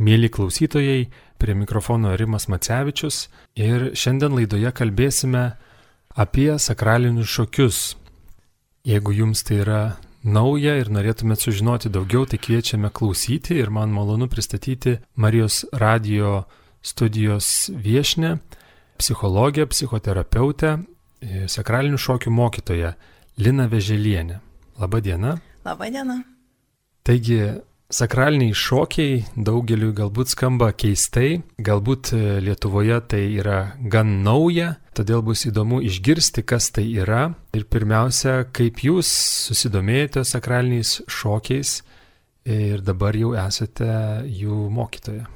Mėly klausytojai, prie mikrofono Rimas Macevičius ir šiandien laidoje kalbėsime apie sakralinius šokius. Jeigu jums tai yra nauja ir norėtumėt sužinoti daugiau, tai kviečiame klausyti ir man malonu pristatyti Marijos radio studijos viešnę, psichologę, psichoterapeutę, sakralinių šokių mokytoją Lina Veželienė. Labadiena. Labadiena. Taigi, Sakraliniai šokiai daugeliu galbūt skamba keistai, galbūt e, Lietuvoje tai yra gan nauja, todėl bus įdomu išgirsti, kas tai yra ir pirmiausia, kaip jūs susidomėjote sakraliniais šokiais ir dabar jau esate jų mokytoja.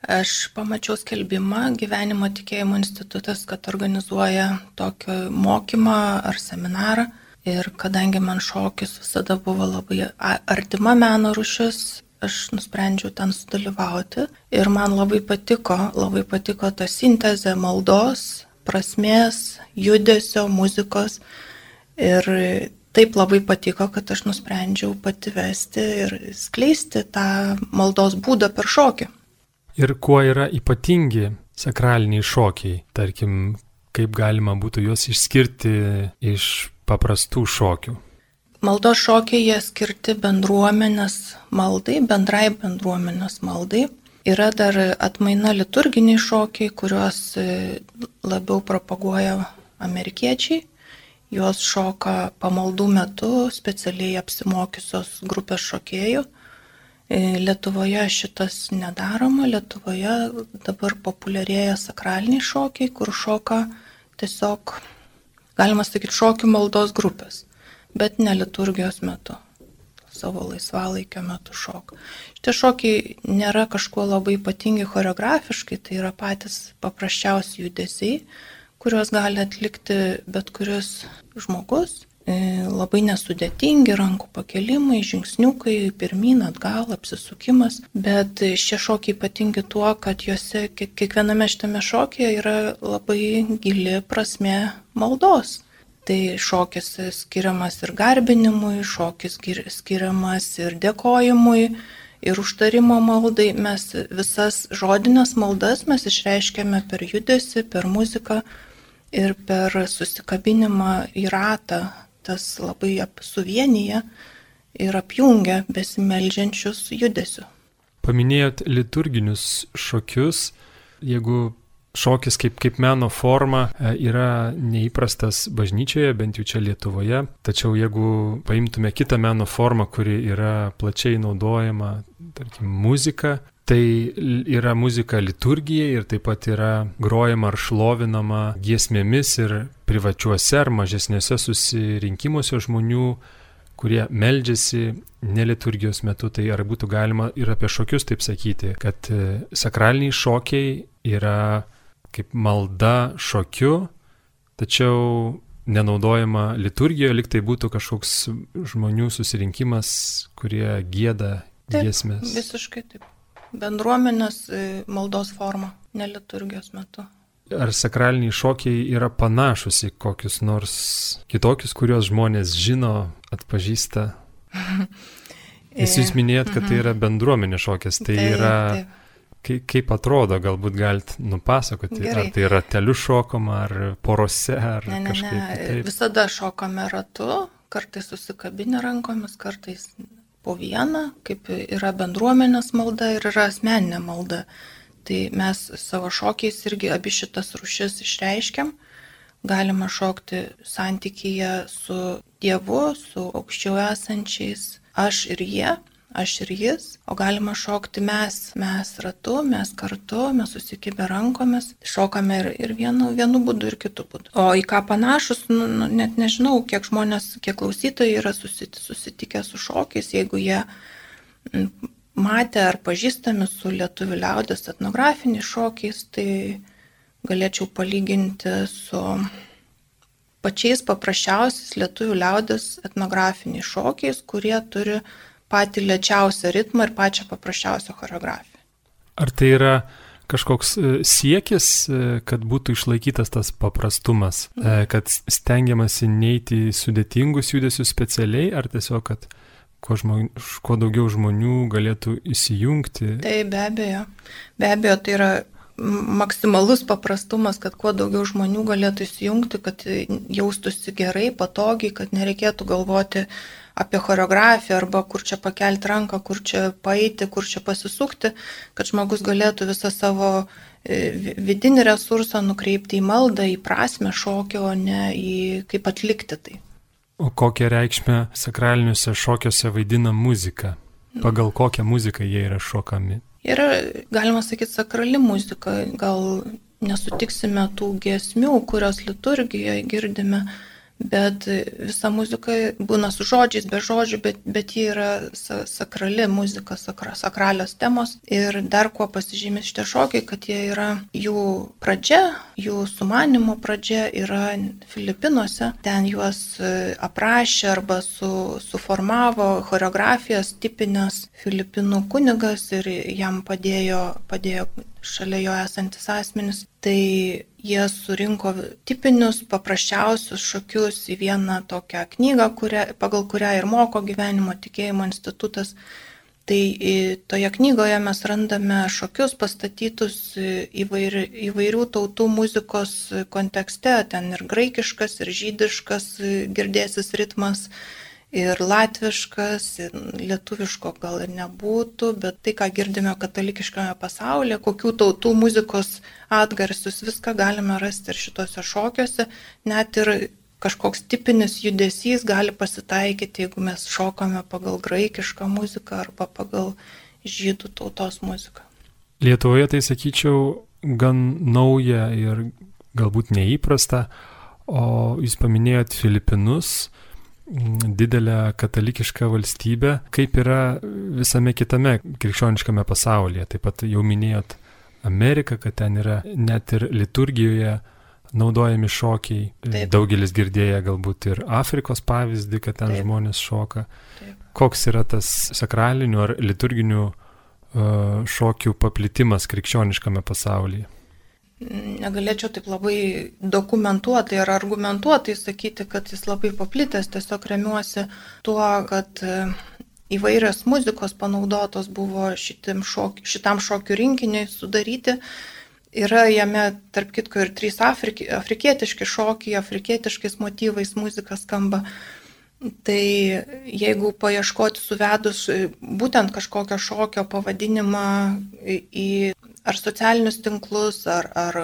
Aš pamačiau skelbimą Gyvenimo tikėjimo institutas, kad organizuoja tokį mokymą ar seminarą Ir kadangi man šokis visada buvo labai artima meno rušis, aš nusprendžiau ten sudalyvauti. Ir man labai patiko, labai patiko ta sintezė maldos, prasmės, judesio, muzikos. Ir taip labai patiko, kad aš nusprendžiau pati vesti ir skleisti tą maldos būdą per šokį. Ir kuo yra ypatingi sakraliniai šokiai, tarkim, kaip galima būtų juos išskirti iš paprastų šokių? Maldos šokiai jie skirti bendruomenės maldai, bendrai bendruomenės maldai. Yra dar atmaina liturginiai šokiai, kuriuos e, labiau propaguoja amerikiečiai. Juos šoka pamaldų metu specialiai apsimokiusios grupės šokėjų. E, Lietuvoje šitas nedaroma, Lietuvoje dabar populiarėja sakraliniai šokiai, kur šoka tiesiog galima sakyti, šokių maldos grupės, bet ne liturgijos metu savo laisvalaikio metu šok. Šitie šokiai nėra kažkuo labai ypatingi choreografiškai, tai yra patys paprasčiausi judesiai, kuriuos gali atlikti bet kuris žmogus. E, labai nesudėtingi rankų pakelimai, žingsniukai, pirmin, atgal, apsisukimas, bet šie šokiai ypatingi tuo, kad juose kiekviename šitame šokėje yra labai gili prasme maldos. Tai šokis skiriamas ir garbinimui, šokis skiriamas ir dėkojimui, ir užtarimo maldai. Mes visas žodinės maldas mes išreiškiame per judesi, per muziką ir per susikabinimą į ratą. Tas labai suvienyje ir apjungia besimeldžiančius judesiu. Paminėjot liturginius šokius. Jeigu šokis kaip, kaip meno forma e, yra neįprastas bažnyčioje, bent jau čia Lietuvoje. Tačiau jeigu paimtume kitą meno formą, kuri yra plačiai naudojama, tarkim, muzika, tai yra muzika liturgijai ir taip pat yra grojama ar šlovinama giesmėmis ir privačiuose ar mažesniuose susirinkimuose žmonių kurie meldžiasi neliturgijos metu, tai ar būtų galima ir apie šokius taip sakyti, kad e, sakraliniai šokiai yra kaip malda šokiu, tačiau nenaudojama liturgijoje, liktai būtų kažkoks žmonių susirinkimas, kurie gėda giesmės. Visiškai taip. Bendruomenės e, maldos forma, ne liturgijos metu. Ar sakraliniai šokiai yra panašus į kokius nors kitokius, kuriuos žmonės žino, atpažįsta? Nes jūs minėjot, kad tai mhm. yra bendruomenė šokis, tai taip, yra taip Kaip, kaip atrodo, galbūt galit nupasakoti, Gerai. ar tai rateliu šokama, ar porose, ar ne, ne, kažkaip. Ne. Kitaip. Visada šokame ratu, kartais susikabinę rankomis, kartais po vieną, kaip yra bendruomenės malda ir yra asmeninė malda. Tai mes savo šokiais irgi abi šitas rušis išreiškiam. Galima šokti santykyje su Dievu, su aukščiau esančiais, aš ir jie aš ir jis, o galima šokti mes, mes ratu, mes kartu, mes susikibę rankomis, šokame ir, ir vienu, vienu būdu, ir kitu būdu. O į ką panašus, nu, nu, net nežinau, kiek žmonės, kiek klausytojai yra susitikę su šokiais, jeigu jie matė ar pažįstami su lietuvių liaudės etnografiniais šokiais, tai galėčiau palyginti su pačiais paprasčiausiais lietuvių liaudės etnografiniais šokiais, kurie turi patį lėčiausią ritmą ir pačią paprasčiausią choreografiją. Ar tai yra kažkoks e, siekis, e, kad būtų išlaikytas tas paprastumas, mhm. kad stengiamasi neiti sudėtingus judesius specialiai, ar tiesiog, kad kuo, žmon, kuo daugiau žmonių galėtų įsijungti. Tai be abejo, be abejo, tai yra maksimalus paprastumas, kad kuo daugiau žmonių galėtų įsijungti, kad jaustųsi gerai, patogiai, kad nereikėtų galvoti apie choreografiją arba kur čia pakelti ranką, kur čia paeiti, kur čia pasisukti, kad žmogus galėtų visą savo e, vidinį resursą nukreipti į maldą, į prasme šokio, o ne į kaip atlikti tai. O kokią reikšmę sakraliniuose šokiuose vaidina muzika? Pagal kokią muziką jie yra šokami? Yra, galima sakyti, sakrali muzika, gal nesutiksime tų giesmių, kurios liturgijoje girdime, bet visa muzika būna su žodžiais, be žodžių, bet, bet ji yra sakrali muzika, sakra, sakralios temos. Ir dar kuo pasižymė šitie šokiai, kad jie yra jų pradžia, jų sumanimo pradžia yra Filipinuose. Ten juos e, aprašė arba su, suformavo choreografijas tipinės Filipinų kunigas ir jam padėjo, padėjo šalia jo esantis asmenis, tai jie surinko tipinius, paprasčiausius šokius į vieną tokią knygą, kuria, pagal kurią ir moko gyvenimo tikėjimo institutas. Tai toje knygoje mes randame šokius pastatytus įvairi, įvairių tautų muzikos kontekste, ten ir graikiškas, ir žydiškas girdėsis ritmas, ir latviškas, ir lietuviško gal ir nebūtų, bet tai, ką girdime katalikiškame pasaulyje, kokių tautų muzikos atgarsius, viską galime rasti ir šituose šokiuose, net ir kažkoks tipinis judesys gali pasitaikyti, jeigu mes šokame pagal graikišką muziką arba pagal žydų tautos muziką. Lietuvoje tai sakyčiau gan nauja ir galbūt neįprasta, o jūs paminėjot Filipinus, didelę katalikišką valstybę, kaip yra visame kitame krikščioniškame pasaulyje. Taip pat jau minėjot Ameriką, kad ten yra net ir liturgijoje naudojami šokiai. Taip. Daugelis girdėję galbūt ir Afrikos pavyzdį, kad ten Taip. žmonės šoka. Taip. Koks yra tas sakralinių ar liturginių uh, šokių paplitimas krikščioniškame pasaulyje? Negalėčiau taip labai dokumentuotai ar argumentuotai sakyti, kad jis labai paplitęs, tiesiog remiuosi tuo, kad e, įvairios muzikos panaudotos buvo šok, šitam šokių rinkiniui sudaryti. Yra jame, tarp kitko, ir trys afriki, afrikietiški šokiai, afrikietiškais motyvais muzika skamba. Tai jeigu paieškoti suvedus būtent kažkokio šokio pavadinimą į ar socialinius tinklus, ar, ar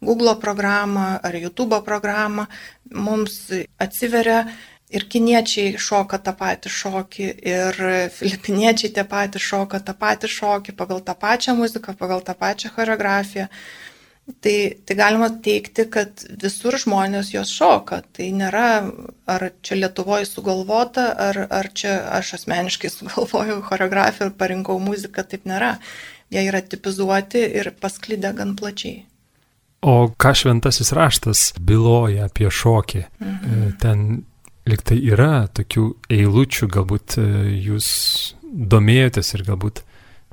Google programą, ar YouTube programą, mums atsiveria ir kiniečiai šoka tą patį šokį, ir filipiniečiai tie patys šoka tą patį šokį pagal tą pačią muziką, pagal tą pačią choreografiją. Tai, tai galima teikti, kad visur žmonės jos šoka. Tai nėra, ar čia Lietuvoje sugalvota, ar, ar čia aš asmeniškai sugalvojau choreografiją ir parinkau muziką, taip nėra jie yra tipizuoti ir pasklidę gan plačiai. O ką šventasis raštas byloja apie šokį? Mhm. E, ten liktai yra tokių eilučių, galbūt e, jūs domėjotės ir galbūt e,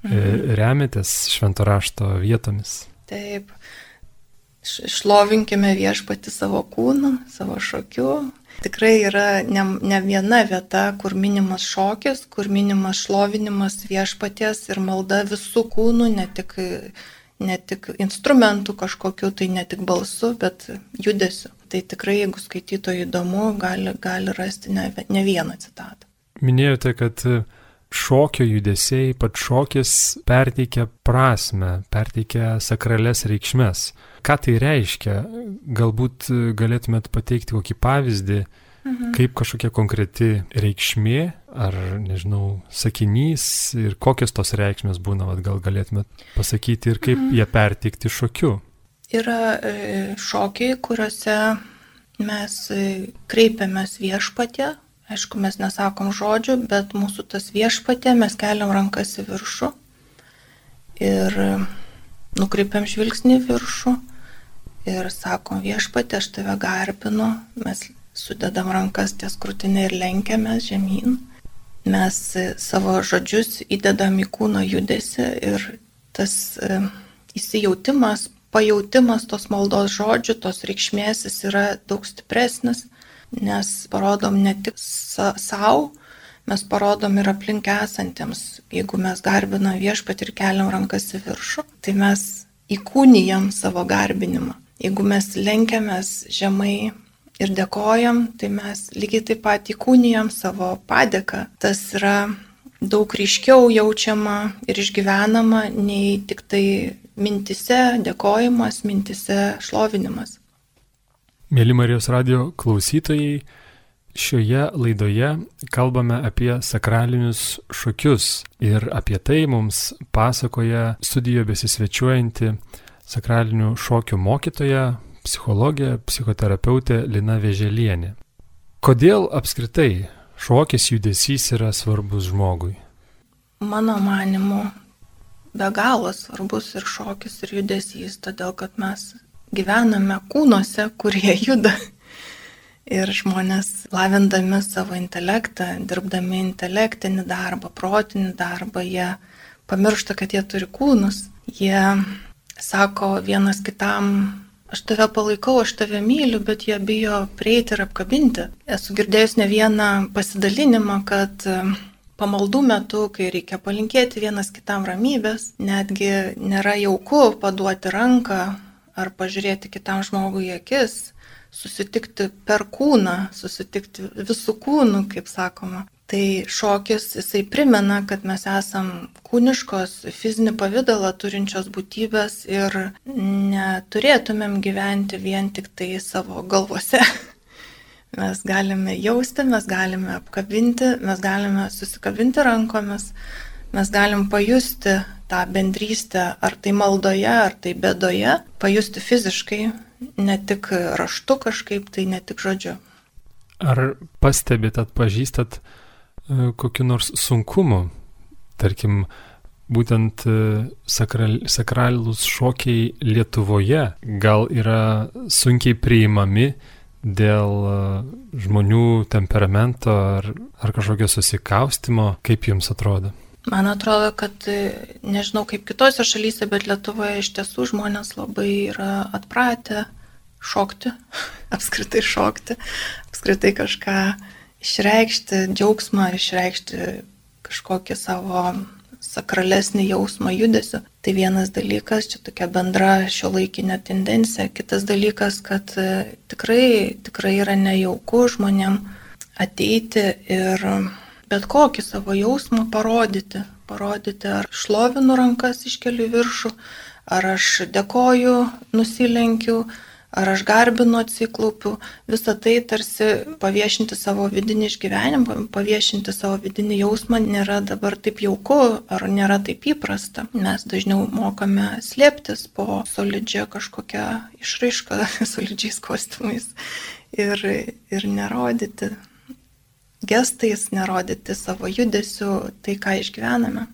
mhm. remiatės švento rašto vietomis. Taip. Šlovinkime viešpati savo kūną, savo šokiu, Tikrai yra ne, ne viena vieta, kur minimas šokis, kur minimas šlovinimas viešpaties ir malda visų kūnų, ne tik, ne tik instrumentų kažkokiu, tai ne tik balsu, bet judesiu. Tai tikrai, jeigu skaitytojai įdomu, gali, gali rasti ne, ne vieną citatą. Minėjote, kad šokio judesiai, pats šokis perteikia prasme, perteikia sakrales reikšmes. Ką tai reiškia? Galbūt galėtumėt pateikti kokį pavyzdį, mhm. kaip kažkokia konkreti reikšmė ar, nežinau, sakinys ir kokios tos reikšmės būna, vat, gal galėtumėt pasakyti ir kaip mhm. jie perteikti šokiu. Yra e, šokiai, kuriuose mes e, kreipiamės viešpatė, aišku, mes nesakom žodžių, bet mūsų tas viešpatė, mes keliam rankas į viršų ir e, nukreipiam žvilgsnį į viršų ir sakom viešpatė, aš tave garbinu, mes sudedam rankas ties krūtinė ir lenkiamės žemyn. Mes e, savo žodžius įdedam į kūno judesi ir tas e, įsijautimas, pajautimas tos maldos žodžių, tos reikšmės jis yra daug stipresnis, nes parodom ne tik savo, mes parodom ir aplink esantiems. Jeigu mes garbinam viešpat ir keliam rankas į viršų, tai mes įkūnijam savo garbinimą. Jeigu mes lenkiamės žemai ir dėkojam, tai mes lygiai taip pat įkūnijam savo padėką. Tas yra daug ryškiau jaučiama ir išgyvenama nei tik tai mintise dėkojimas, mintise šlovinimas. Mėly Marijos radio klausytojai, šioje laidoje kalbame apie sakralinius šokius ir apie tai mums pasakoja studijoje besisvečiuojanti sakralinių šokių mokytoja, psichologė, psichoterapeutė Lina Veželienė. Kodėl apskritai šokis judesys yra svarbus žmogui? Mano manimu, be galo svarbus ir šokis, ir judesys, todėl kad mes gyvename kūnuose, kurie juda. Ir žmonės lavindami savo intelektą, dirbdami intelektinį darbą, protinį darbą, jie pamiršta, kad jie turi kūnus. Jie sako vienas kitam, aš tave palaikau, aš tave myliu, bet jie bijo prieiti ir apkabinti. Esu girdėjus ne vieną pasidalinimą, kad pamaldų metu, kai reikia palinkėti vienas kitam ramybės, netgi nėra jauku paduoti ranką ar pažiūrėti kitam žmogui į akis, susitikti per kūną, susitikti visų kūnų, kaip sakoma. Tai šokis, jisai primena, kad mes esam kūniškos, fizinį pavydalą turinčios būtybės ir neturėtumėm gyventi vien tik tai savo galvose. Mes galime jausti, mes galime apkabinti, mes galime susikabinti rankomis, mes galim pajusti tą bendrystę, ar tai maldoje, ar tai bedoje, pajusti fiziškai, ne tik raštu kažkaip, tai ne tik žodžiu. Ar pastebit, atpažįstat kokiu nors sunkumu, tarkim, būtent e, sakral, sakralūs šokiai Lietuvoje gal yra sunkiai priimami, dėl e, žmonių temperamento ar, ar kažkokio susikaustimo, kaip jums atrodo? Man atrodo, kad e, nežinau kaip kitose šalyse, bet Lietuvoje iš tiesų žmonės labai yra atpratę šokti, apskritai šokti, apskritai kažką išreikšti, džiaugsmą, išreikšti kažkokį savo sakralesnį jausmą judesiu. Tai vienas dalykas, čia tokia bendra šio laikinė tendencija. Kitas dalykas, kad e, tikrai, tikrai yra nejauku žmonėm ateiti ir bet kokį savo jausmą parodyti. Parodyti, ar šlovinu rankas iškeliu viršų, ar aš dėkoju, nusilenkiu, ar aš garbinu atsiklaupiu, visą tai tarsi paviešinti savo vidinį išgyvenimą, paviešinti savo vidinį jausmą nėra dabar taip jauku ar nėra taip įprasta. Mes dažniau mokame slėptis po solidžią kažkokią išraišką, solidžiais kostiumais ir, ir nerodyti gestais, nerodyti savo judesiu tai, ką išgyvename.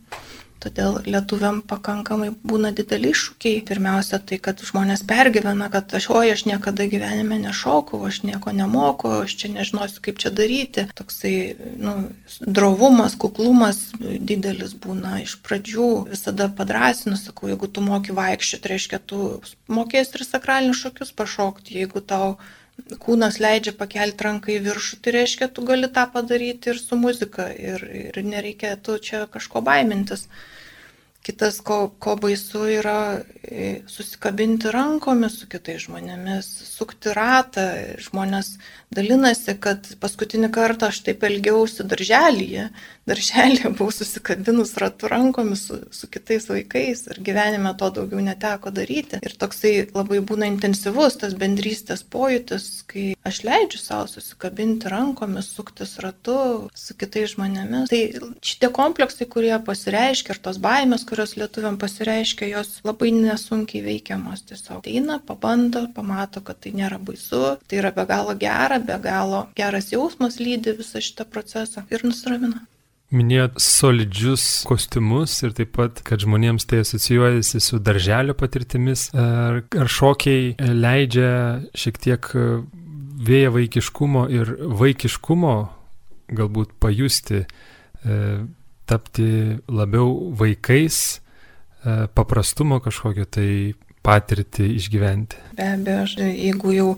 Todėl lietuviam pakankamai būna dideli iššūkiai. Pirmiausia, tai, kad žmonės pergyvena, kad aš, oi, aš niekada gyvenime nešokau, aš nieko nemoku, aš čia nežinosiu, kaip čia daryti. Toksai, nu, drovumas, kuklumas didelis būna iš pradžių. Visada padrasinu, sakau, jeigu tu moki vaikščioti, reiškia, tu mokėsi ir sakralinius šokius pašokti, jeigu tau kūnas leidžia pakelti ranką į viršų, tai reiškia, tu gali tą padaryti ir su muzika ir, ir nereikėtų čia kažko baimintis. Kitas, ko, ko baisu, yra e, susikabinti rankomis su kitais žmonėmis, sukti ratą. Žmonės dalinasi, kad paskutinį kartą aš taip elgiausi darželyje. Darželėje buvau susikabinus ratų rankomis su, su kitais vaikais ir gyvenime to daugiau neteko daryti. Ir toksai labai būna intensyvus tas bendrystės pojūtis, kai aš leidžiu savo susikabinti rankomis, suktis ratu su kitais žmonėmis. Tai šitie kompleksai, kurie pasireiškia ir tos baimės, kurios lietuviam pasireiškia, jos labai nesunkiai veikiamos. Tiesiog eina, pabando, pamato, kad tai nėra baisu, tai yra be galo gera, be galo geras jausmas lydi visą šitą procesą ir nusiramina. Minėjot solidžius kostiumus ir taip pat, kad žmonėms tai asocijuojasi su darželio patirtimis. Ar, ar šokiai leidžia šiek tiek vėja vaikiškumo ir vaikiškumo galbūt pajusti, e, tapti labiau vaikais, E, paprastumo kažkokio tai patirtį išgyventi. Be abejo, jeigu jau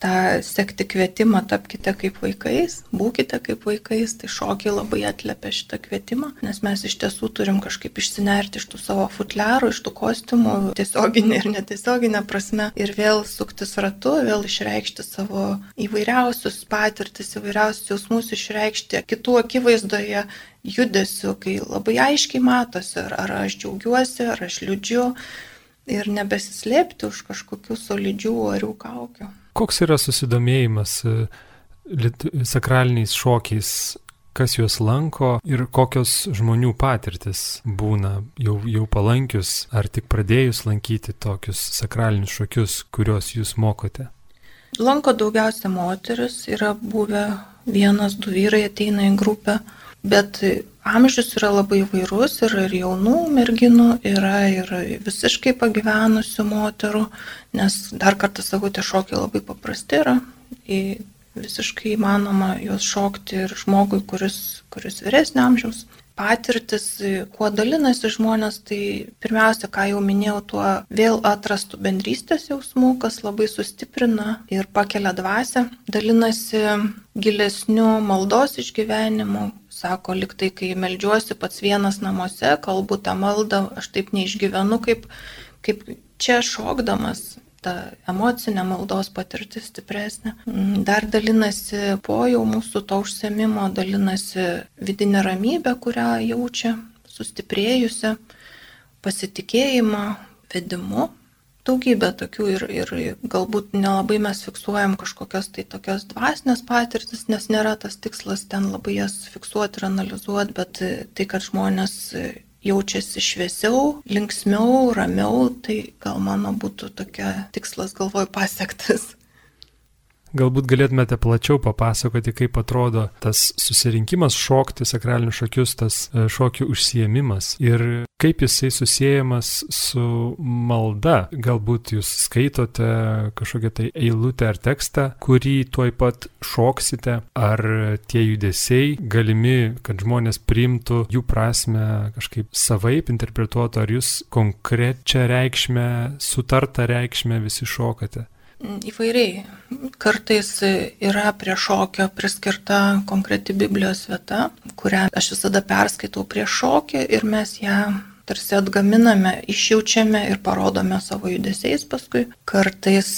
tą sekti kvietimą, tapkite kaip vaikais, būkite kaip vaikais, tai šokiai labai atliepia šitą kvietimą, nes mes iš tiesų turim kažkaip išsinerti iš tų savo futliarų, iš tų kostiumų, tiesioginė ir netiesioginė prasme, ir vėl suktis ratu, vėl išreikšti savo įvairiausius patirtis, įvairiausius jausmus, išreikšti kitų akivaizdoje judesiu, kai labai aiškiai matosi, ar, ar aš džiaugiuosi, ar aš liūdžiu ir nebesislėpti už kažkokių solidžių orių kaukių. Koks yra susidomėjimas e, sakraliniais šokiais, kas juos lanko ir kokios žmonių patirtis būna jau, jau palankius ar tik pradėjus lankyti tokius sakralinius šokius, kuriuos jūs mokote? Lanko daugiausia moteris, yra buvę vienas, du vyrai ateina į grupę, bet amžius yra labai įvairus, yra ir jaunų merginų, yra ir visiškai pagyvenusių moterų, nes dar kartą sakau, tie šokiai labai paprasti yra, visiškai įmanoma juos šokti ir žmogui, kuris, kuris vyresnio amžiaus. Patirtis, kuo dalinasi žmonės, tai pirmiausia, ką jau minėjau, tuo vėl atrastų bendrystės jausmų, kas labai sustiprina ir pakelia dvasę. Dalinasi gilesnių maldos išgyvenimų, sako, liktai, kai melžiuosi pats vienas namuose, kalbu tą maldą, aš taip neišgyvenu, kaip, kaip čia šokdamas, ta emocinė maldos patirtis stipresnė. Mm, dar dalinasi po jau mūsų to užsiemimo, dalinasi vidinė ramybė, kurią jaučia, sustiprėjusi, pasitikėjimą, vedimu daugybė tokių ir, ir galbūt nelabai mes fiksuojam kažkokias tai tokias dvasinės patirtis, nes nėra tas tikslas ten labai jas fiksuoti ir analizuoti, bet tai, kad žmonės jaučiasi šviesiau, linksmiau, ramiau, tai gal mano būtų tokia tikslas galvoj pasiektas. Galbūt galėtumėte plačiau papasakoti, kaip atrodo tas susirinkimas šokti sakralinius šokius, tas e, šokių užsiemimas ir kaip jisai susijęjamas su malda. Galbūt jūs skaitote kažkokią tai eilutę ar tekstą, kurį tuoj pat šoksite, ar tie judesiai galimi, kad žmonės priimtų jų prasme kažkaip savaip interpretuotų, ar jūs konkrečią reikšmę, sutartą reikšmę visi šokate. Įvairiai. Kartais yra prie šokio priskirta konkreti Biblijos vieta, kurią aš visada perskaitau prie šokį ir mes ją tarsi atgaminame, išjaučiame ir parodome savo judesiais paskui. Kartais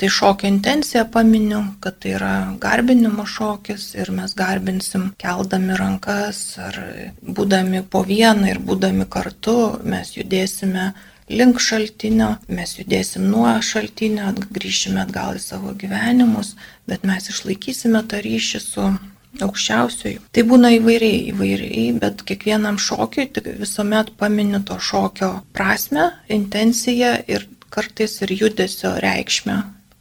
tai šokio intencija paminiu, kad tai yra garbinimo šokis ir mes garbinsim keldami rankas ar būdami po vieną ir būdami kartu mes judėsime link šaltinio, mes judėsim nuo šaltinio, grįšime atgal į savo gyvenimus, bet mes išlaikysime tą ryšį su aukščiausiųjų. Tai būna įvairiai, įvairiai, bet kiekvienam šokiui visuomet paminiu to šokio prasme, intenciją ir kartais ir judesio reikšmę,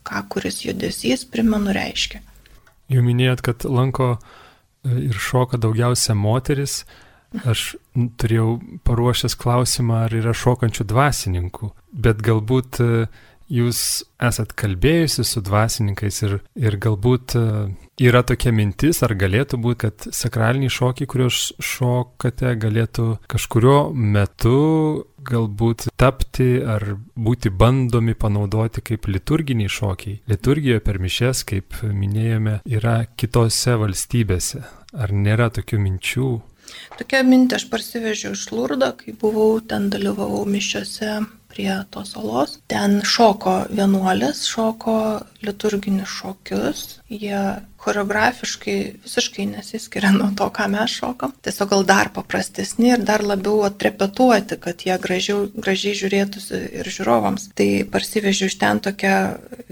ką kuris judesys primenu reiškia. Jau minėjot, kad lanko e, ir šoka daugiausia moteris, Aš turėjau paruošęs klausimą, ar yra šokančių dvasininkų, bet galbūt e, jūs esat kalbėjusi su dvasininkais ir, ir galbūt e, yra tokia mintis, ar galėtų būti, kad sakraliniai šokiai, kuriuos šokate, galėtų kažkurio metu galbūt tapti ar būti bandomi panaudoti kaip liturginiai šokiai. Liturgijoje per mišes, kaip minėjome, yra kitose valstybėse. Ar nėra tokių minčių? Tokią mintį aš parsivežiau iš Lurdo, kai buvau ten dalyvavau mišiose prie tos olos. Ten šoko vienuolės, šoko liturginius šokius. Jie choreografiškai visiškai nesiskiria nuo to, ką mes šokam. Tiesiog gal dar paprastesni ir dar labiau atrepetuoti, kad jie gražiau, gražiai žiūrėtųsi ir žiūrovams. Tai parsivežiu iš ten tokią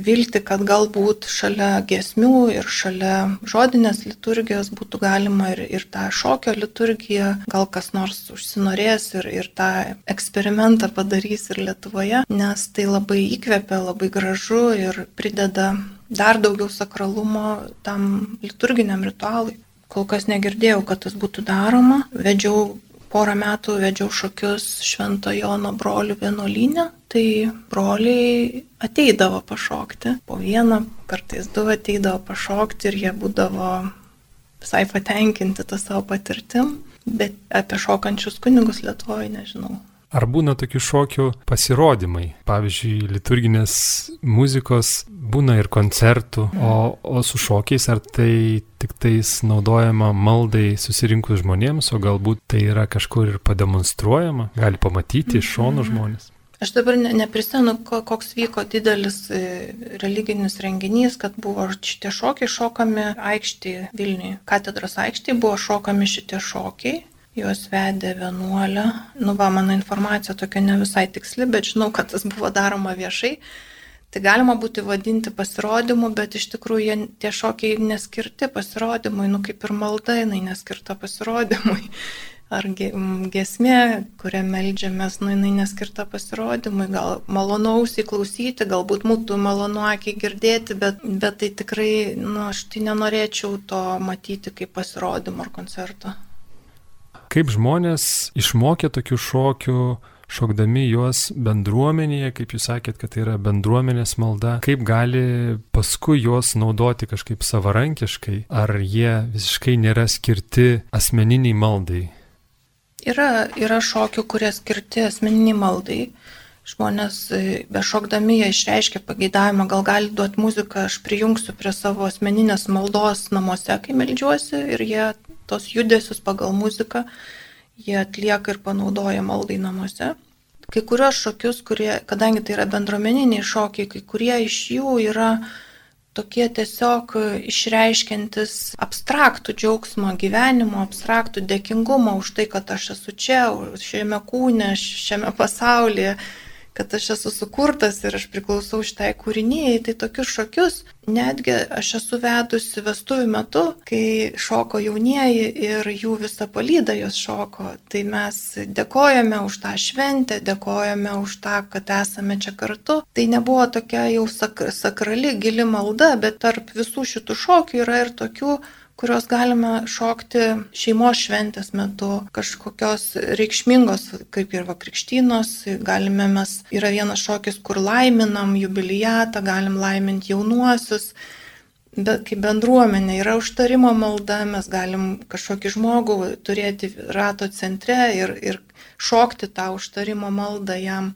viltį, kad galbūt šalia gesmių ir šalia žodinės liturgijos būtų galima ir, ir tą šokio liturgiją, gal kas nors užsinorės ir, ir tą eksperimentą padarys ir Lietuvoje, nes tai labai įkvepia, labai gražu ir prideda dar daugiau sakralumo tam liturginiam ritualui. Kol kas negirdėjau, kad tas būtų daroma. Vedžiau porą metų, vedžiau šokius Švento Jono brolių vienuolynę, tai broliai ateidavo pašokti. Po vieną, kartais du ateidavo pašokti ir jie būdavo visai patenkinti tą savo patirtim. Bet apie šokančius kunigus Lietuvoje nežinau. Ar būna tokių šokių pasirodymai? Pavyzdžiui, liturginės muzikos būna ir koncertų, o, o su šokiais ar tai tik tais naudojama maldai susirinkus žmonėms, o galbūt tai yra kažkur ir pademonstruojama, gali pamatyti iš šonų žmonės? Aš dabar ne, neprisenu, koks vyko didelis e, religinis renginys, kad buvo šitie šokiai šokami aikštėje Vilniuje. Katedros aikštėje buvo šokami šitie šokiai juos vedė vienuolė. Nu, va, mano informacija tokia ne visai tiksli, bet žinau, kad tas buvo daroma viešai. Tai galima būti vadinti pasirodymu, bet iš tikrųjų jie, tie šokiai neskirti pasirodymui, nu kaip ir malda, jinai neskirta pasirodymui. Ar gesmė, kurią melžiamės, nu jinai neskirta pasirodymui, gal malonaus įklausyti, galbūt būtų malonu akiai girdėti, bet, bet tai tikrai, nu aš tai nenorėčiau to matyti kaip pasirodymo ar koncerto kaip žmonės išmokė tokių šokių, šokdami juos bendruomenėje, kaip jūs sakėt, kad tai yra bendruomenės malda, kaip gali paskui juos naudoti kažkaip savarankiškai, ar jie visiškai nėra skirti asmeniniai maldai? Yra, yra šokių, kurie skirti asmeniniai maldai. Žmonės e, bešokdami jie išreiškia pageidavimą, gal gali duoti muziką, aš prijungsiu prie savo asmeninės maldos namuose, kai melžiuosi ir jie tos judesius pagal muziką jie atlieka ir panaudoja maldai namuose. Kai kurios šokius, kurie, kadangi tai yra bendruomeniniai šokiai, kai kurie iš jų yra tokie tiesiog išreiškiantis abstraktų džiaugsmą gyvenimo, abstraktų dėkingumą už tai, kad aš esu čia, šiame kūne, šiame pasaulyje, kad aš esu sukurtas ir aš priklausau šitai kūrinyjei, tai tokius šokius netgi aš esu vedusi vestuvių metu, kai šoko jaunieji ir jų visa palyda jos šoko. Tai mes dėkojame už tą šventę, dėkojame už tą, kad esame čia kartu. Tai nebuvo tokia jau sak sakrali gili malda, bet tarp visų šitų šokių yra ir tokių kuriuos galime šokti šeimos šventės metu, kažkokios reikšmingos, kaip ir vakrikštynos, galime mes, yra vienas šokis, kur laiminam jubilijatą, galim laiminti jaunuosius. Bet kaip bendruomenė yra užtarimo malda, mes galim kažkokį žmogų turėti rato centre ir, ir šokti tą užtarimo maldą jam.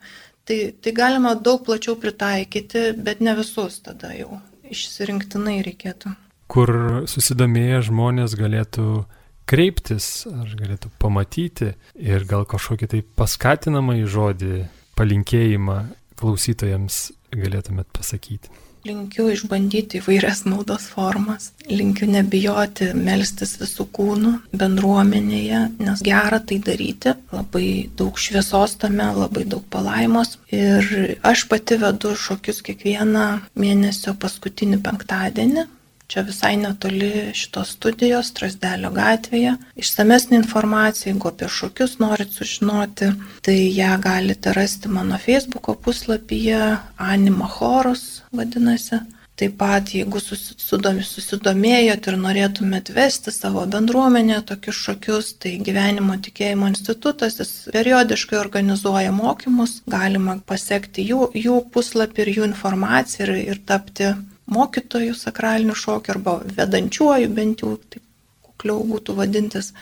Tai, tai galima daug plačiau pritaikyti, bet ne visus tada jau išsirinktinai reikėtų kur susidomėję žmonės galėtų kreiptis, ar galėtų pamatyti ir gal kažkokį tai paskatinamą į žodį, palinkėjimą klausytojams galėtumėt pasakyti. Linkiu išbandyti įvairias maldos formas, linkiu nebijoti melstis visų kūnų bendruomenėje, nes gera tai daryti, labai daug šviesos tame, labai daug palaimos. Ir aš pati vedu šokius kiekvieną mėnesio paskutinį penktadienį, Čia visai netoli šitos studijos, Trasdelio gatvėje. Išsamesnė informacija, jeigu apie šokius norit sužinoti, tai ją galite rasti mano Facebook puslapyje, Anima Horus vadinasi. Taip pat, jeigu susidomėjot ir norėtumėt vesti savo bendruomenę tokius šokius, tai Gyvenimo tikėjimo institutas jis periodiškai organizuoja mokymus, galima pasiekti jų, jų puslapį ir jų informaciją ir, ir tapti mokytojų sakralinių šokių arba vedančiuoju bent jau, taip kukliau būtų vadintis.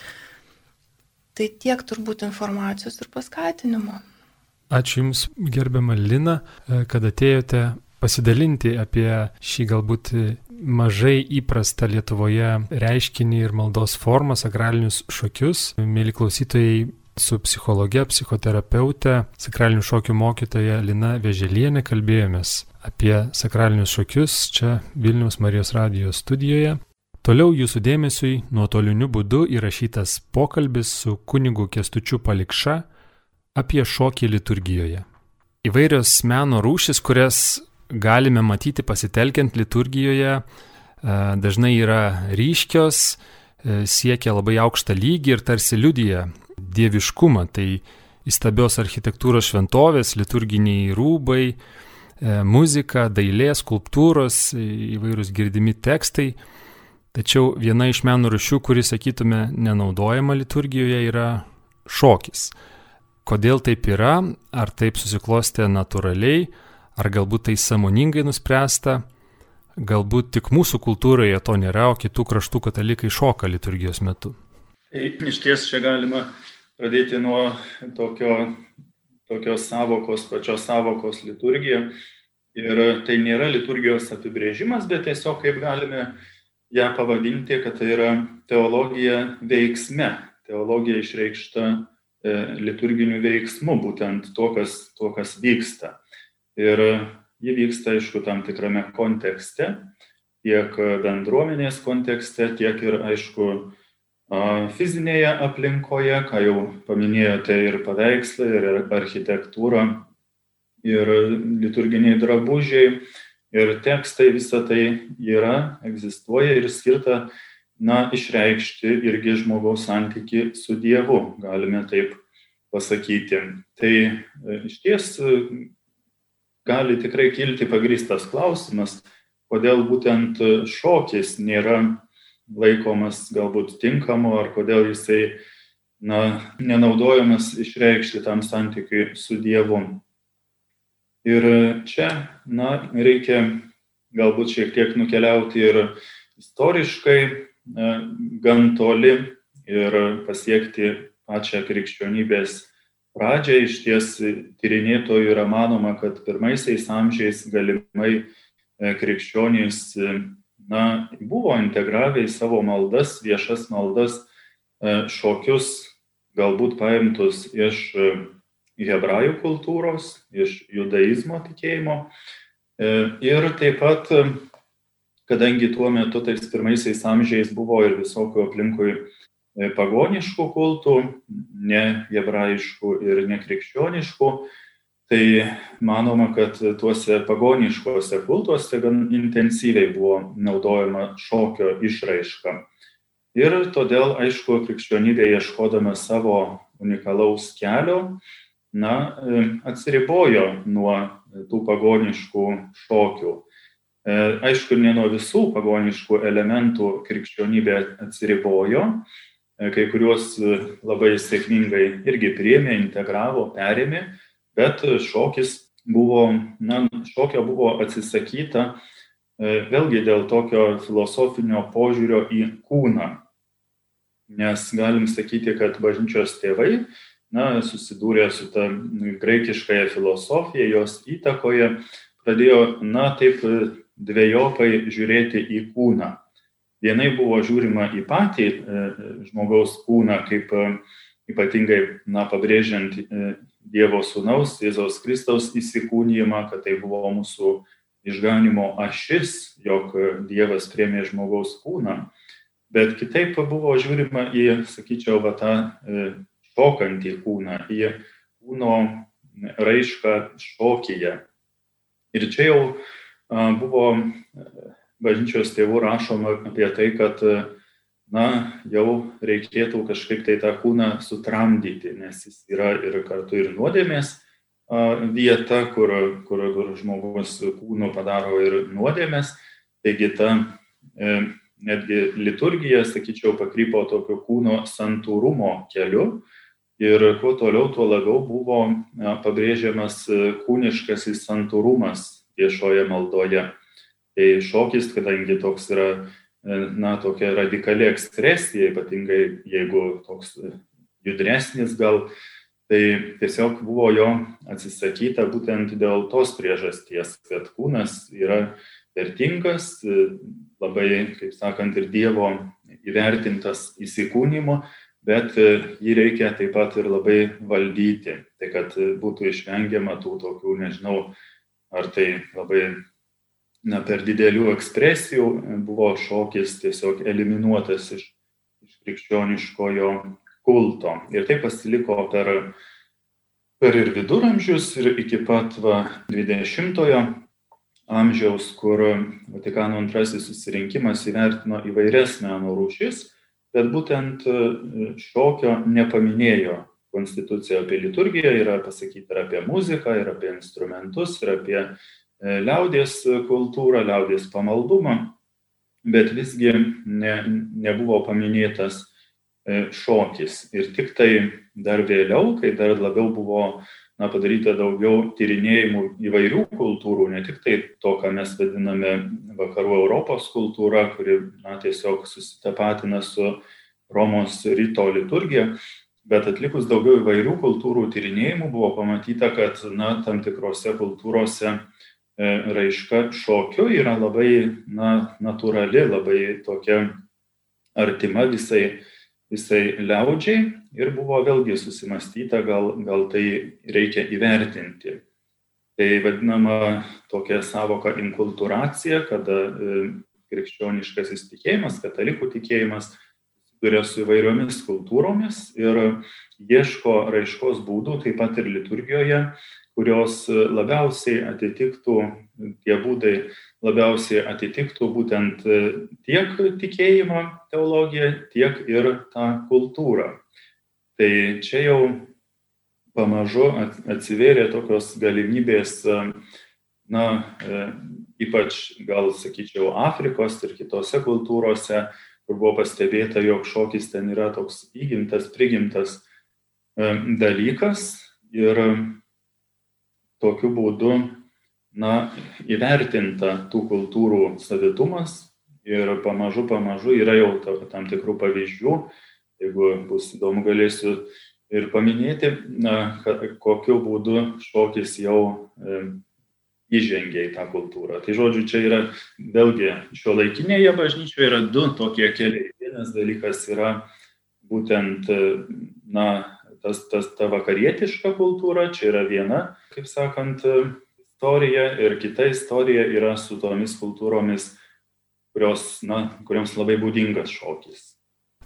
Tai tiek turbūt informacijos ir paskatinimo. Ačiū Jums, gerbiama Lina, kad atėjote pasidalinti apie šį galbūt mažai įprastą Lietuvoje reiškinį ir maldos formą, sakralinius šokius. Mėly klausytojai, su psichologe, psichoterapeute, sakralinių šokių mokytoja Lina Veželienė kalbėjomės apie sakralinius šokius čia Vilniaus Marijos radijos studijoje. Toliau jūsų dėmesiui nuotoliniu būdu įrašytas pokalbis su kunigu Kestučiu Palikša apie šokį liturgijoje. Įvairios meno rūšis, kurias galime matyti pasitelkiant liturgijoje, e, dažnai yra ryškios, e, siekia labai aukštą lygį ir tarsi liudyja dieviškumą. Tai įstabios architektūros šventovės, liturginiai rūbai, E, muzika, dailė, skulptūros, įvairūs girdimi tekstai. Tačiau viena iš menų rušių, kuri, sakytume, nenaudojama liturgijoje, yra šokis. Kodėl taip yra, ar taip susiklostė natūraliai, ar galbūt tai samoningai nuspręsta, galbūt tik mūsų kultūroje to nėra, o kitų kraštų katalikai šoka liturgijos metu. Iš ties čia galima pradėti nuo tokio tokios savokos, pačios savokos liturgija. Ir tai nėra liturgijos apibrėžimas, bet tiesiog kaip galime ją pavadinti, kad tai yra teologija veiksme, teologija išreikšta e, liturginiu veiksmu, būtent to, kas, to, kas vyksta. Ir ji vyksta, aišku, tam tikrame kontekste, tiek bendruomenės kontekste, tiek ir, aišku, fizinėje aplinkoje, ką jau paminėjote, ir paveikslai, ir architektūra, ir liturginiai drabužiai, ir tekstai, visa tai yra, egzistuoja ir skirta, na, išreikšti irgi žmogaus santyki su Dievu, galime taip pasakyti. Tai e, iš ties e, gali tikrai kilti pagristas klausimas, kodėl būtent šokis nėra laikomas galbūt tinkamu, ar kodėl jisai na, nenaudojamas išreikšti tam santykiui su Dievu. Ir čia, na, reikia galbūt šiek tiek nukeliauti ir istoriškai gan toli ir pasiekti pačią krikščionybės pradžią. Iš ties tyrinėtojų yra manoma, kad pirmaisiais amžiais galimai e, krikščionys na, buvo integravę į savo maldas, viešas maldas, e, šokius, galbūt paimtus iš e, hebrajų kultūros, iš judaizmo tikėjimo. E, ir taip pat, kadangi tuo metu, tais pirmaisiais amžiais buvo ir visokių aplinkui pagoniškų kultų, ne hebrajiškų ir nekrikščioniškų, tai manoma, kad tuose pagoniškose kultuose gan intensyviai buvo naudojama šokio išraiška. Ir todėl, aišku, krikščionybė ieškodama savo unikalaus kelio, na, atsiribojo nuo tų pagoniškų šokių. E, aišku, ne nuo visų pagoniškų elementų krikščionybė atsiribojo, e, kai kuriuos labai sėkmingai irgi priemė, integravo, perėmė, bet šokis buvo, na, šokio buvo atsisakyta e, vėlgi dėl tokio filosofinio požiūrio į kūną. Nes galim sakyti, kad bažnyčios tėvai, na, susidūrė su ta graikiškąją filosofiją, jos įtakoje, pradėjo, na, taip dviejopai žiūrėti į kūną. Vienai buvo žiūrima į patį e, žmogaus kūną kaip e, ypatingai, na, pabrėžiant Dievo Sūnaus, Jėzaus Kristaus įsikūnyjimą, kad tai buvo mūsų išganimo ašis, jog Dievas priemė žmogaus kūną, bet kitaip buvo žiūrima į, sakyčiau, va, tą e, šokantį kūną, į kūno raišką šokyje. Ir čia jau buvo bažnyčios tėvų rašoma apie tai, kad na, jau reikėtų kažkaip tai tą kūną sutramdyti, nes jis yra ir kartu ir nuodėmės vieta, kur, kur, kur žmogus kūnu padaro ir nuodėmės. Taigi ta e, netgi liturgija, sakyčiau, pakrypo tokio kūno santūrumo keliu. Ir kuo toliau, tuo labiau buvo pabrėžiamas kūniškasis santūrumas viešoje maldoje. Tai šokis, kadangi toks yra na, tokia radikali ekspresija, ypatingai jeigu toks judresnis gal, tai tiesiog buvo jo atsisakyta būtent dėl tos priežasties, kad kūnas yra vertingas, labai, kaip sakant, ir Dievo įvertintas įsikūnymo, bet jį reikia taip pat ir labai valdyti, tai kad būtų išvengiama tų tokių, nežinau, ar tai labai na, per didelių ekspresijų buvo šokis tiesiog eliminuotas iš, iš krikščioniškojo kulto. Ir tai pasiliko per, per ir viduramžius, ir iki pat va, 20-ojo amžiaus, kur Vatikano antrasis susirinkimas įvertino įvairias meno rūšis, bet būtent šokio nepaminėjo. Konstitucija apie liturgiją yra pasakyta ir apie muziką, ir apie instrumentus, ir apie E, liaudės kultūrą, liaudės pamaldumą, bet visgi ne, nebuvo paminėtas e, šokis. Ir tik tai dar vėliau, kai dar labiau buvo na, padaryta daugiau tyrinėjimų įvairių kultūrų, ne tik tai to, ką mes vadiname vakarų Europos kultūra, kuri na, tiesiog susitapatina su Romos ryto liturgija, bet atlikus daugiau įvairių kultūrų tyrinėjimų buvo pamatyta, kad na, tam tikrose kultūrose raiška šokiu yra labai na, natūrali, labai tokia artima visai, visai liaudžiai ir buvo vėlgi susimastyta, gal, gal tai reikia įvertinti. Tai vadinama tokia savoka inkultūracija, kada e, krikščioniškasis tikėjimas, katalikų tikėjimas susiduria su įvairiomis kultūromis ir ieško raiškos būdų, taip pat ir liturgijoje, kurios labiausiai atitiktų, tie būdai labiausiai atitiktų būtent tiek tikėjimą, teologiją, tiek ir tą kultūrą. Tai čia jau pamažu atsivėrė tokios galimybės, na, ypač gal sakyčiau Afrikos ir kitose kultūrose, kur buvo pastebėta, jog šokis ten yra toks įgimtas, prigimtas e, dalykas ir tokiu būdu na, įvertinta tų kultūrų savitumas ir pamažu, pamažu yra jau tam tikrų pavyzdžių, jeigu bus įdomu, galėsiu ir paminėti, na, kokiu būdu šokis jau e, įžengia į tą kultūrą. Tai žodžiu, čia yra vėlgi šio laikinėje bažnyčioje yra du tokie keliai. Vienas dalykas yra būtent, na, tas, tas ta vakarietiška kultūra, čia yra viena, kaip sakant, istorija ir kita istorija yra su tomis kultūromis, kurios, na, kuriams labai būdingas šokis.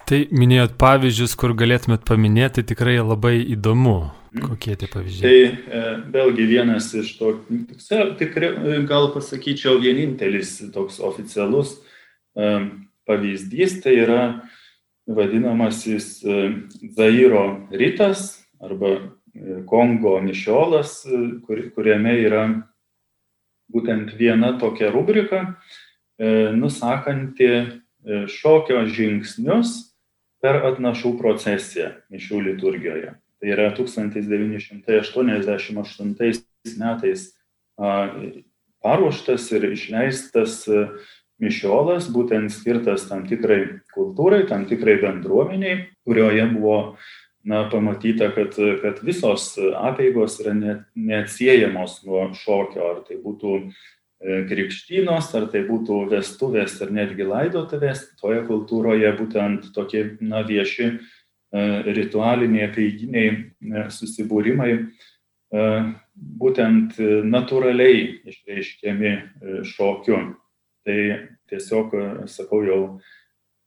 Tai minėjot pavyzdžius, kur galėtumėt paminėti, tikrai labai įdomu. Kokie tie pavyzdžiai? Tai e, vėlgi vienas iš to, tikrai, gal pasakyčiau, vienintelis toks oficialus e, pavyzdys, tai yra vadinamasis e, Zairo rytas arba e, Kongo mišiolas, e, kur, kuriame yra būtent viena tokia rubrika, nusakanti šokio žingsnius per atnašų procesiją mišių liturgijoje. Tai yra 1988 metais paruoštas ir išleistas mišiolas, būtent skirtas tam tikrai kultūrai, tam tikrai bendruomeniai, kurioje buvo na, pamatyta, kad, kad visos apėgos yra ne, neatsiejamos nuo šokio, ar tai būtų e, krikštynos, ar tai būtų vestuvės ir netgi laidotuvės, toje kultūroje būtent tokie na, vieši E, ritualiniai, apeiginiai e, susibūrimai būtent natūraliai išreiškiami šokiu. Tai tiesiog, sakau, jau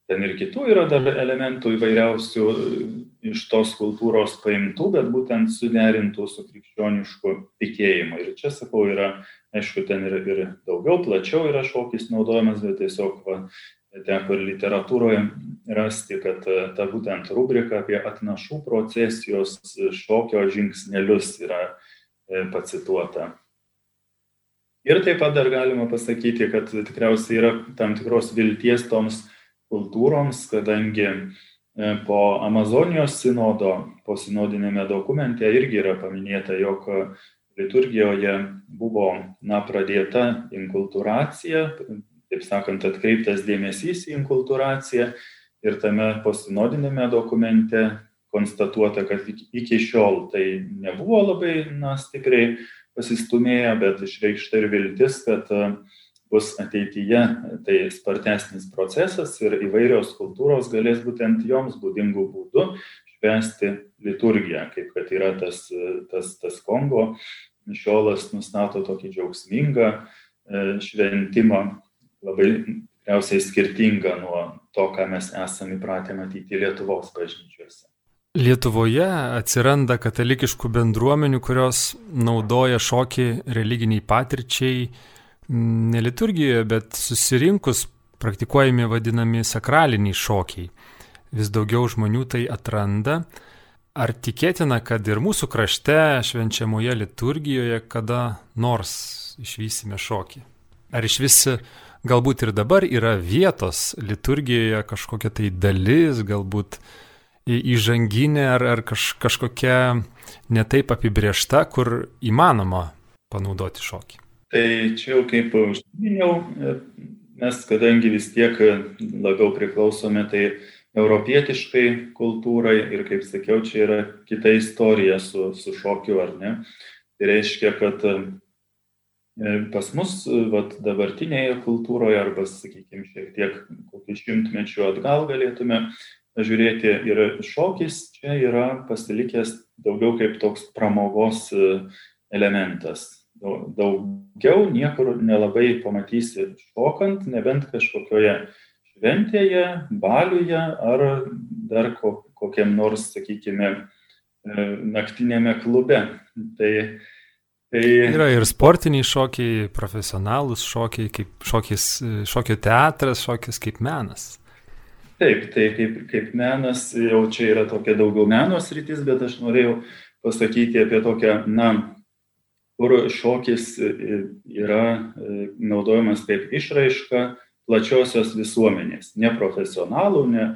ten ir kitų yra dar elementų įvairiausių iš tos kultūros paimtų, bet būtent suderintų su krikščionišku tikėjimu. Ir čia, sakau, yra, aišku, ten ir, ir daugiau, plačiau yra šokis naudojamas, bet tiesiog va, teko ir literatūroje rasti, kad e, ta būtent rubrika apie atnašų procesijos šokio žingsnelius yra e, pacituota. Ir taip pat dar galima pasakyti, kad tikriausiai yra tam tikros vilties toms kultūroms, kadangi e, po Amazonijos sinodo, po sinodinėme dokumente irgi yra paminėta, jog liturgijoje buvo na, pradėta inkulturacija, taip sakant, atkreiptas dėmesys į inkulturaciją ir tame postinodinėme dokumente konstatuota, kad iki šiol tai nebuvo labai na, stipriai pasistumėję, bet išreikšta ir viltis, kad e, bus ateityje tai spartesnis procesas ir įvairios kultūros galės būtent joms būdingų būdų švęsti liturgiją, kaip kad yra tas, tas, tas Kongo mišiolas nustato tokį džiaugsmingą e, šventimą labai tikriausiai skirtinga nuo to, ką mes esame įpratę matyti Lietuvos bažnyčiose. Lietuvoje atsiranda katalikiškų bendruomenių, kurios naudoja šokį religiniai patirčiai, ne liturgijoje, bet susirinkus praktikuojami vadinami sakraliniai šokiai. Vis daugiau žmonių tai atranda. Ar tikėtina, kad ir mūsų krašte švenčiamoje liturgijoje kada nors išvysime šokį? Ar iš vis galbūt ir dabar yra vietos liturgijoje kažkokia tai dalis, galbūt įžanginė ar, ar kaž, kažkokia netaip apibriešta, kur įmanoma panaudoti šokį. Tai čia jau kaip užsiminiau, mes kadangi vis tiek labiau priklausome, tai europietiškai kultūrai ir, kaip sakiau, čia yra kita istorija su, su šokiu, ar ne. Tai reiškia, kad e, pas mus vat, dabartinėje kultūroje arba, sakykime, šiek tiek kokiu šimtmečiu atgal galėtume žiūrėti ir šokis čia yra pasilikęs daugiau kaip toks pramogos e, elementas. Daugiau niekur nelabai pamatysi šokant, nebent kažkokioje šventėje, baliuje ar dar kokiam nors, sakykime, e, naktinėme klube. Tai, tai... Yra ir sportiniai šokiai, profesionalūs šokiai, kaip šokis, šokio teatras, šokis kaip menas. Taip, tai kaip, kaip menas, jau čia yra tokia daugiau menos rytis, bet aš norėjau pasakyti apie tokią, na, kur šokis yra e, naudojamas kaip išraiška plačiosios visuomenės, ne profesionalų, ne,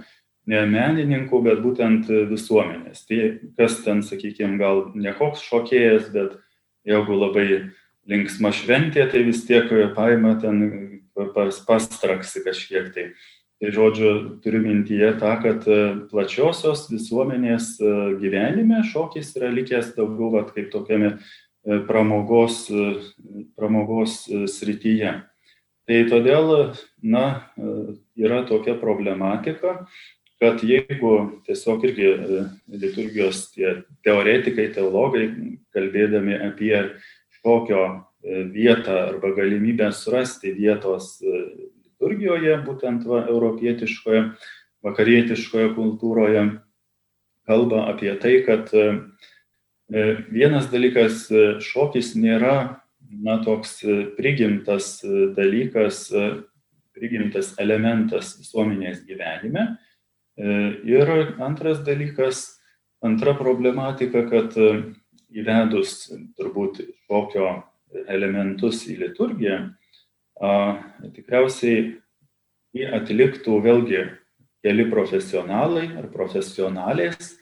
ne menininkų, bet būtent visuomenės. Tai kas ten, sakykime, gal ne koks šokėjas, bet jeigu labai linksma šventė, tai vis tiek paima ten pas, pastraksi kažkiek tai. Tai žodžiu, turiu mintyje tą, kad plačiosios visuomenės gyvenime šokis yra likęs daugiau vat, kaip tokiame pramogos, pramogos srityje. Tai todėl, na, yra tokia problematika, kad jeigu tiesiog irgi e, liturgijos tie teoretikai, teologai, kalbėdami apie šokio e, vietą arba galimybę surasti vietos e, liturgijoje, būtent va, europietiškoje, vakarietiškoje kultūroje, kalba apie tai, kad vienas dalykas šokis nėra na, toks e, prigimtas e, dalykas, e, prigimtas elementas visuomenės gyvenime. Ir antras dalykas, antra problematika, kad įvedus turbūt šokio elementus į liturgiją, tikriausiai jį atliktų vėlgi keli profesionalai ar profesionalės,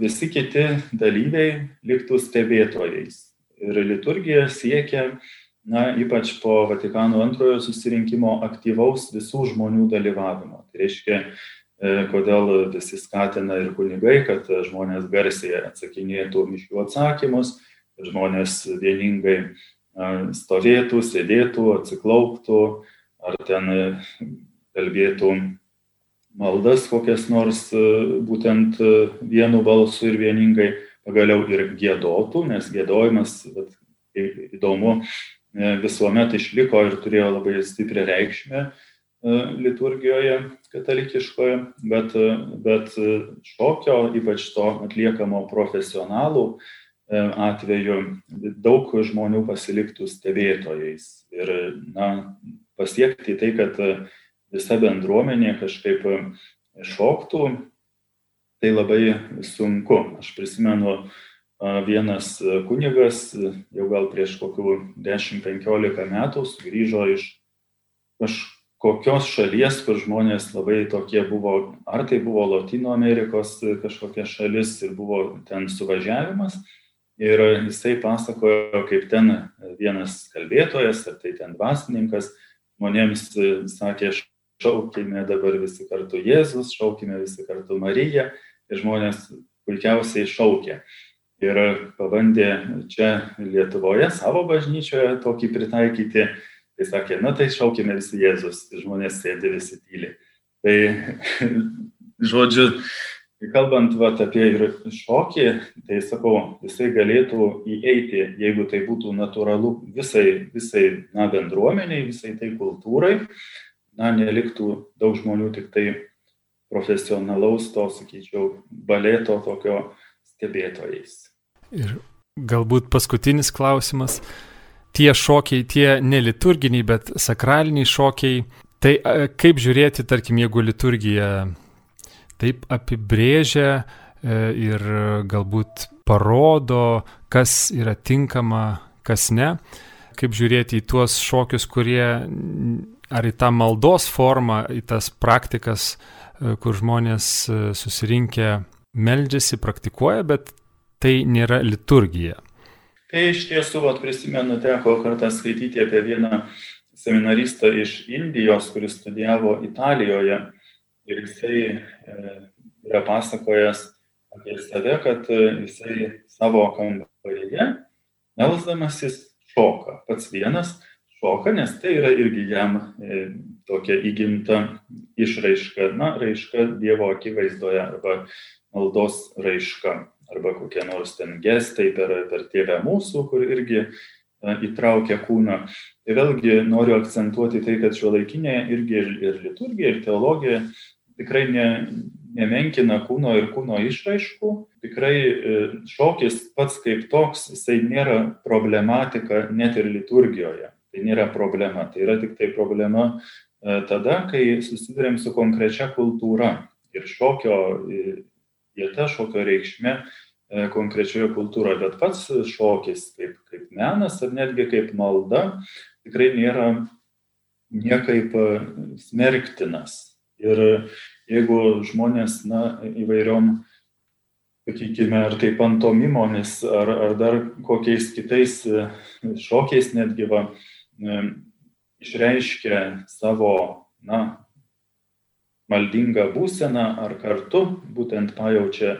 visi kiti dalyviai liktų stebėtojais ir liturgija siekia, na, ypač po Vatikano antrojo susirinkimo, aktyvaus visų žmonių dalyvavimo. Tai reiškia, e, kodėl visi skatina ir kunigai, kad žmonės garsiai atsakinėtų mišių atsakymus, žmonės vieningai stovėtų, sėdėtų, atsiklauptų, ar ten e, kalbėtų maldas kokias nors e, būtent vienu balsu ir vieningai pagaliau ir gėdotų, nes gėdojimas, bet, įdomu, e, visuomet išliko ir turėjo labai stiprią reikšmę e, liturgijoje katalikiškoje, bet, e, bet šokio, ypač to atliekamo profesionalų atveju, daug žmonių pasiliktų stebėtojais ir na, pasiekti tai, kad visa bendruomenė kažkaip šoktų, tai labai sunku. Aš prisimenu, vienas kunigas jau gal prieš kokių 10-15 metų sugrįžo iš kažkokios šalies, kur žmonės labai tokie buvo, ar tai buvo Latino Amerikos kažkokia šalis ir buvo ten suvažiavimas. Ir jisai pasakojo, kaip ten vienas kalbėtojas, ar tai ten dvasininkas, žmonėms sakė, šaukime dabar visi kartu Jėzus, šaukime visi kartu Mariją ir žmonės puikiausiai šaukė. Ir pabandė čia Lietuvoje savo bažnyčioje tokį pritaikyti. Tai sakė, na tai šaukime visi Jėzus, ir žmonės sėdi visi tyli. Tai, žodžiu, kalbant vat, apie ir šokį, tai sakau, jisai galėtų įeiti, jeigu tai būtų natūralu visai, visai na, bendruomeniai, visai tai kultūrai, na, neliktų daug žmonių tik tai profesionalaus to, sakyčiau, baleto tokio stebėtojais. Ir galbūt paskutinis klausimas. Tie šokiai, tie neliturginiai, bet sakraliniai šokiai, tai kaip žiūrėti, tarkim, jeigu liturgija taip apibrėžia e, ir galbūt parodo, kas yra tinkama, kas ne, kaip žiūrėti į tuos šokius, kurie ar į tą maldos formą, į tas praktikas, E, kur žmonės e, susirinkę meldžiasi, praktikuoja, bet tai nėra liturgija. Tai iš tiesų, vat, prisimenu, teko kartą skaityti apie vieną seminaristą iš Indijos, kuris studijavo Italijoje. Ir jisai e, yra pasakojęs apie save, kad jisai savo kambaryje, melsdamasis, šoka. Pats vienas šoka, nes tai yra irgi jam e, tokia įgimta išraiška, na, raiška Dievo akivaizdoje arba maldos raiška, arba kokie nors ten gestai per, per tėvę mūsų, kur irgi įtraukia kūną. Tai vėlgi noriu akcentuoti tai, kad šiuolaikinė irgi ir, ir liturgija, ir teologija tikrai ne, nemenkina kūno ir kūno išraiškų. Tikrai e, šokis pats kaip toks, jisai nėra problematika net ir liturgijoje. Tai nėra problema. Tai yra tik tai problema e, tada, kai susidurėm su konkrečia kultūra. Ir šokio e, vieta, šokio reikšmė konkrečioje kultūroje, bet pats šokis kaip, kaip menas ar netgi kaip malda tikrai nėra niekaip smerktinas. Ir jeigu žmonės, na, įvairiom, sakykime, ar tai pantomimomis, ar, ar dar kokiais kitais e, šokiais netgi va, išreiškia savo, na, maldingą būseną ar kartu būtent pajaučia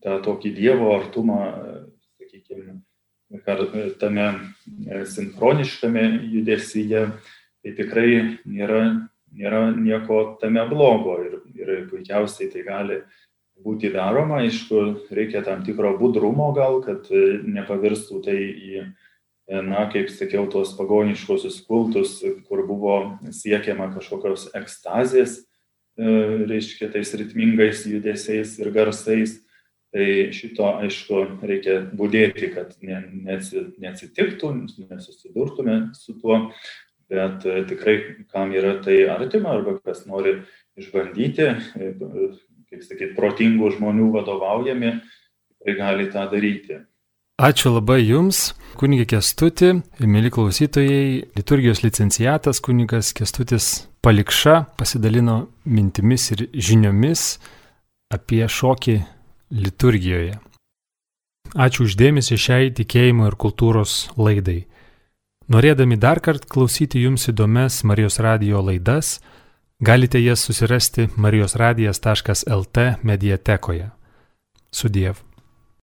tą tokį Dievo artumą, sakykime, tame e, sinchroniškame judesyje, tai tikrai nėra, nėra nieko tame blogo ir, ir puikiausiai tai gali būti daroma, aišku, reikia tam tikro budrumo gal, kad e, nepavirstų tai į, e, na, kaip sakiau, tuos pagoniškosius kultus, kur buvo siekiama kažkokios ekstazės E, reiškia, tais ritmingais judesiais ir garsais. Tai šito, aišku, reikia būdėti, kad ne, neatsitiktų, nesusidurtume su tuo, bet e, tikrai, kam yra tai artima arba kas nori išbandyti, e, kaip sakyti, protingų žmonių vadovaujami, tikrai gali tą daryti. Ačiū labai Jums, kunigė Kestuti, mėly klausytojai, liturgijos licenciatas kunigas Kestutis Palikša pasidalino mintimis ir žiniomis apie šokį liturgijoje. Ačiū uždėmesi šiai tikėjimo ir kultūros laidai. Norėdami dar kartą klausyti Jums įdomias Marijos radio laidas, galite jas susirasti marijosradijas.lt mediatekoje. Sudiev.